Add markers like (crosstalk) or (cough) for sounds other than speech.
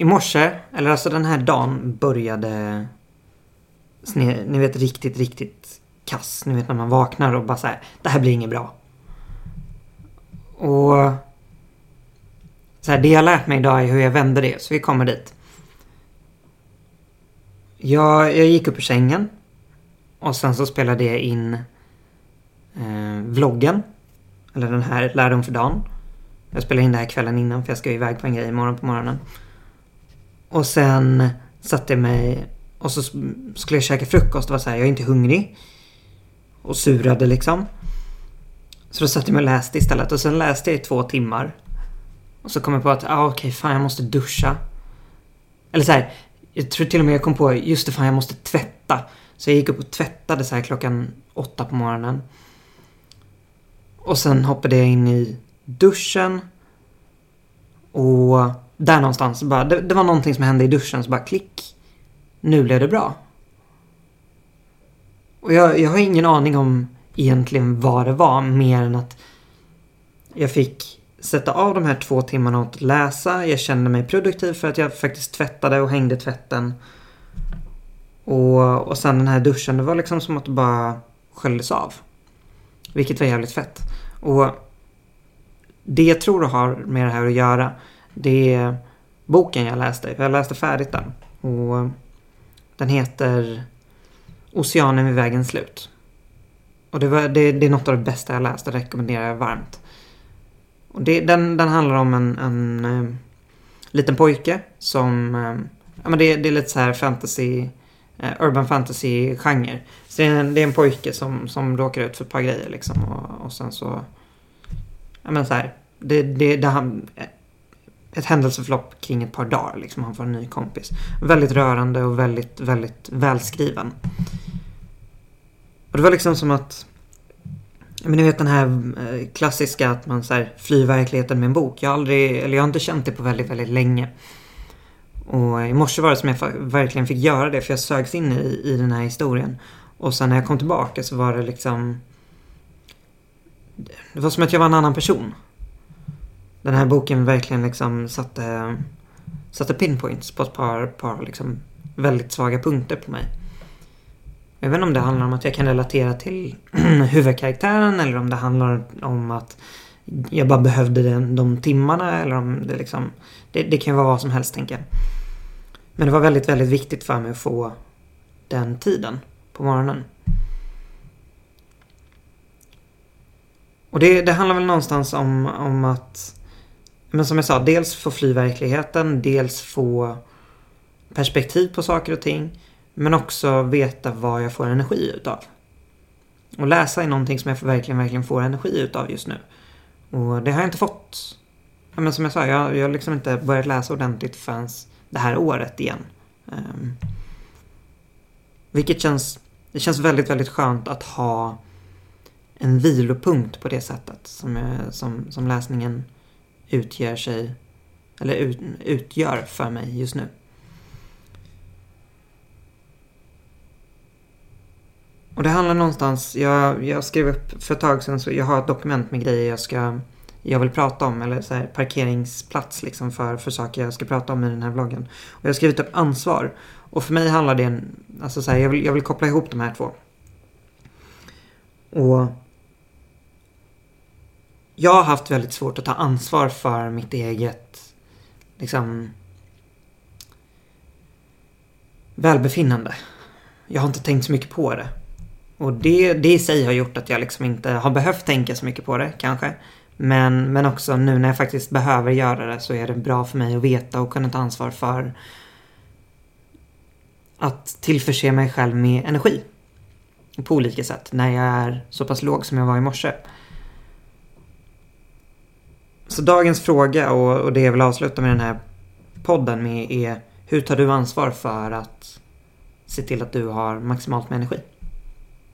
i morse, eller alltså den här dagen började ni, ni vet riktigt, riktigt kass. Ni vet när man vaknar och bara så här, det här blir inget bra. Och så här, det jag lärt mig idag är hur jag vänder det, så vi kommer dit. Jag, jag gick upp ur sängen och sen så spelade jag in eh, vloggen. Eller den här lärdom för dagen. Jag spelade in det här kvällen innan för jag ska iväg på en grej imorgon på morgonen. Och sen satte jag mig och så skulle jag käka frukost och var så här, jag är inte hungrig. Och surade liksom. Så då satte jag mig och läste istället och sen läste jag i två timmar. Och så kom jag på att, ah, okej, okay, fan jag måste duscha. Eller så här, jag tror till och med jag kom på, just det fan jag måste tvätta. Så jag gick upp och tvättade så här klockan åtta på morgonen. Och sen hoppade jag in i duschen. Och där någonstans bara, det, det var någonting som hände i duschen så bara klick. Nu blev det bra. Och jag, jag har ingen aning om egentligen vad det var mer än att jag fick sätta av de här två timmarna åt att läsa. Jag kände mig produktiv för att jag faktiskt tvättade och hängde tvätten. Och, och sen den här duschen, det var liksom som att det bara sköljdes av. Vilket var jävligt fett. Och det jag tror har med det här att göra, det är boken jag läste. Jag läste färdigt den. Och den heter Oceanen vid vägens slut. Och det, var, det, det är något av det bästa jag läst. Det rekommenderar jag varmt. Och det, den, den handlar om en, en uh, liten pojke som... Eh, ja, men det, det är lite så här fantasy... Eh, urban fantasy-genre. Så det är, en, det är en pojke som, som råkar ut för ett par grejer liksom. Och, och sen så... Ja men så här. Det, det, det han, ett händelseförlopp kring ett par dagar. Liksom. Han får en ny kompis. Väldigt rörande och väldigt, väldigt välskriven. Och det var liksom som att... Men ni vet den här eh, klassiska att man så här, flyr verkligheten med en bok. Jag har aldrig, eller jag har inte känt det på väldigt, väldigt länge. Och i morse var det som jag verkligen fick göra det för jag sögs in i, i den här historien. Och sen när jag kom tillbaka så var det liksom... Det var som att jag var en annan person den här boken verkligen liksom satte, satte pinpoints på ett par, par liksom väldigt svaga punkter på mig. Jag vet inte om det handlar om att jag kan relatera till (clears throat) huvudkaraktären eller om det handlar om att jag bara behövde den, de timmarna eller om det liksom... Det, det kan ju vara vad som helst tänker jag. Men det var väldigt, väldigt viktigt för mig att få den tiden på morgonen. Och det, det handlar väl någonstans om, om att men som jag sa, dels få fly verkligheten, dels få perspektiv på saker och ting. Men också veta vad jag får energi utav. Och läsa är någonting som jag verkligen, verkligen får energi utav just nu. Och det har jag inte fått. Men som jag sa, jag, jag har liksom inte börjat läsa ordentligt förrän det här året igen. Um, vilket känns, det känns väldigt, väldigt skönt att ha en vilopunkt på det sättet som, som, som läsningen utgör sig, eller ut, utgör för mig just nu. Och det handlar någonstans, jag, jag skrev upp för ett tag sedan så jag har ett dokument med grejer jag ska, jag vill prata om eller så här parkeringsplats liksom för, för saker jag ska prata om i den här vloggen. Och jag har skrivit upp ansvar. Och för mig handlar det, en, alltså så här, jag vill, jag vill koppla ihop de här två. Och jag har haft väldigt svårt att ta ansvar för mitt eget liksom välbefinnande. Jag har inte tänkt så mycket på det. Och det, det i sig har gjort att jag liksom inte har behövt tänka så mycket på det kanske. Men, men också nu när jag faktiskt behöver göra det så är det bra för mig att veta och kunna ta ansvar för att tillförse mig själv med energi. På olika sätt när jag är så pass låg som jag var i morse. Så dagens fråga och, och det jag vill avsluta med den här podden med är hur tar du ansvar för att se till att du har maximalt med energi?